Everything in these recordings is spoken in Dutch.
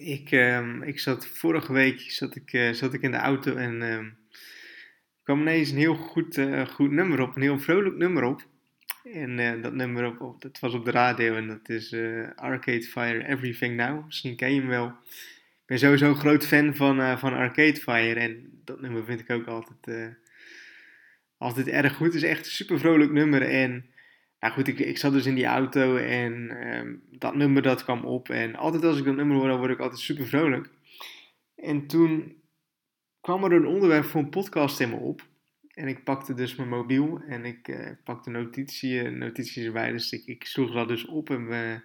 Ik, ehm, ik zat vorige week zat ik, eh, zat ik in de auto en ehm, kwam ineens een heel goed, eh, goed nummer op, een heel vrolijk nummer op. En eh, dat nummer op, dat was op de radio en dat is Arcade Fire Everything Now. Misschien ken je hem wel. Ik ben sowieso een groot fan van, van Arcade Fire en dat nummer vind ik ook altijd, altijd erg goed. Het is echt een super vrolijk nummer en nou goed, ik, ik zat dus in die auto en ehm, dat nummer dat kwam op. En altijd als ik dat nummer hoor, dan word ik altijd super vrolijk. En toen kwam er een onderwerp voor een podcast in me op. En ik pakte dus mijn mobiel en ik eh, pakte notitie, notities erbij. Dus ik, ik sloeg dat dus op in mijn,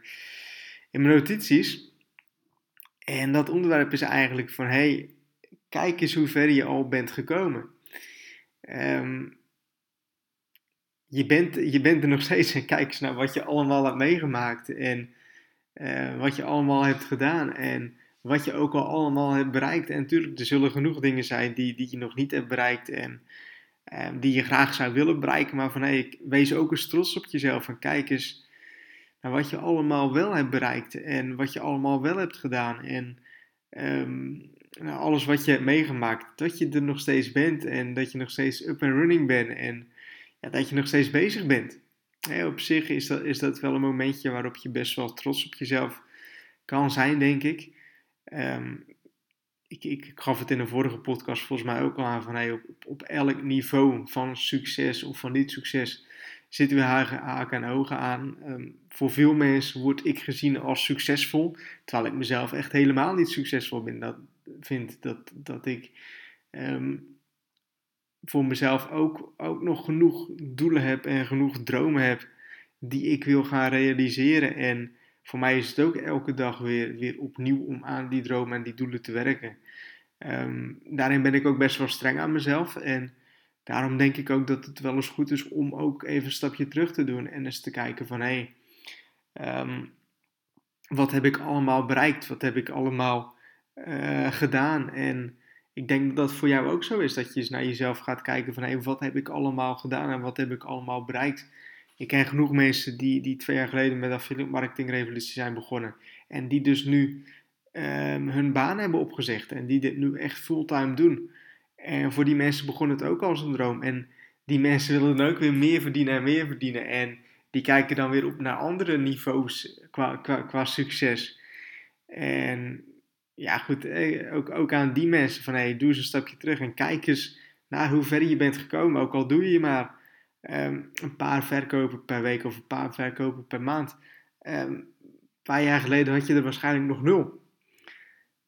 in mijn notities. En dat onderwerp is eigenlijk van, hey, kijk eens hoe ver je al bent gekomen. Ehm, je, bent, je bent er nog steeds en kijk eens naar wat je allemaal hebt meegemaakt. En eh, wat je allemaal hebt gedaan. En wat je ook al allemaal hebt bereikt. En natuurlijk, er zullen genoeg dingen zijn die, die je nog niet hebt bereikt. En eh, die je graag zou willen bereiken. Maar van hey, wees ook eens trots op jezelf. En kijk eens naar wat je allemaal wel hebt bereikt. En wat je allemaal wel hebt gedaan. En nou, alles wat je hebt meegemaakt. Dat je er nog steeds bent. En dat je nog steeds up and running bent. En dat je nog steeds bezig bent. Op zich is dat, is dat wel een momentje waarop je best wel trots op jezelf kan zijn, denk ik. Ehm, ik, ik, ik, gaf het in een vorige podcast volgens mij ook al aan van hey, op, op elk niveau van succes of van niet succes zitten we haken en ogen aan. Um, voor veel mensen word ik gezien als succesvol, terwijl ik mezelf echt helemaal niet succesvol ben. Dat vind dat, dat ik um, voor mezelf ook, ook nog genoeg doelen heb en genoeg dromen heb die ik wil gaan realiseren. En voor mij is het ook elke dag weer, weer opnieuw om aan die dromen en die doelen te werken. Um, daarin ben ik ook best wel streng aan mezelf. En daarom denk ik ook dat het wel eens goed is om ook even een stapje terug te doen en eens te kijken van hé, hey, um, wat heb ik allemaal bereikt? Wat heb ik allemaal uh, gedaan? En ik denk dat dat voor jou ook zo is. Dat je eens naar jezelf gaat kijken van hey, wat heb ik allemaal gedaan en wat heb ik allemaal bereikt. Ik ken genoeg mensen die, die twee jaar geleden met affiliate marketing revolutie zijn begonnen. En die dus nu um, hun baan hebben opgezegd. En die dit nu echt fulltime doen. En voor die mensen begon het ook als een droom. En die mensen willen dan ook weer meer verdienen en meer verdienen. En die kijken dan weer op naar andere niveaus qua, qua, qua succes. En ja, goed, ook, ook aan die mensen van hey, doe eens een stapje terug en kijk eens naar hoe ver je bent gekomen. Ook al doe je maar um, een paar verkopen per week of een paar verkopen per maand. Um, een paar jaar geleden had je er waarschijnlijk nog nul.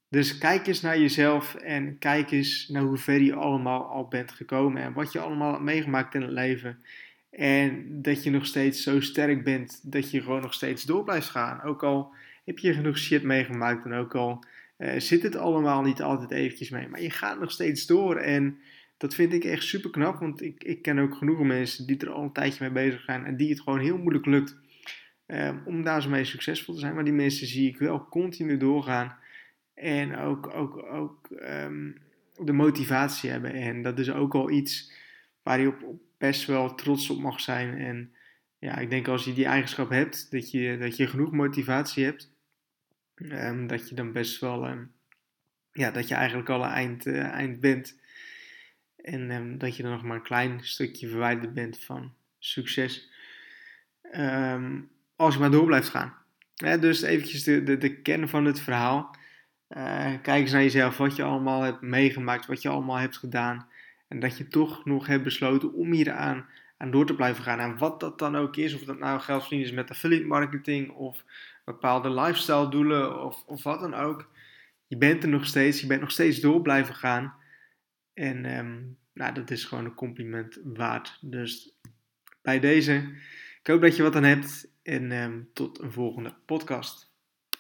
Dus kijk eens naar jezelf en kijk eens naar hoe ver je allemaal al bent gekomen en wat je allemaal hebt meegemaakt in het leven. En dat je nog steeds zo sterk bent dat je gewoon nog steeds door blijft gaan. Ook al heb je genoeg shit meegemaakt en ook al uh, zit het allemaal niet altijd eventjes mee. Maar je gaat nog steeds door en dat vind ik echt super knap. Want ik, ik ken ook genoeg mensen die er al een tijdje mee bezig zijn en die het gewoon heel moeilijk lukt uh, om daar zo mee succesvol te zijn. Maar die mensen zie ik wel continu doorgaan en ook, ook, ook um, de motivatie hebben. En dat is ook al iets waar je op, op best wel trots op mag zijn. En ja, ik denk als je die eigenschap hebt, dat je, dat je genoeg motivatie hebt, um, dat je dan best wel, um, ja, dat je eigenlijk al een eind, uh, eind bent. En um, dat je dan nog maar een klein stukje verwijderd bent van succes. als je maar door blijft gaan. Dus eventjes de, de, de kern van het verhaal. Uh, kijk eens naar jezelf, wat je allemaal hebt meegemaakt, wat je allemaal hebt gedaan. En dat je toch nog hebt besloten om hier aan, aan door te blijven gaan. En wat dat dan ook is, of dat nou geld verdienen is met affiliate marketing of bepaalde lifestyle doelen of, of wat dan ook. Je bent er nog steeds, je bent nog steeds door blijven gaan. En um, nou, dat is gewoon een compliment waard. Dus bij deze, ik hoop dat je wat aan hebt. En um, tot een volgende podcast.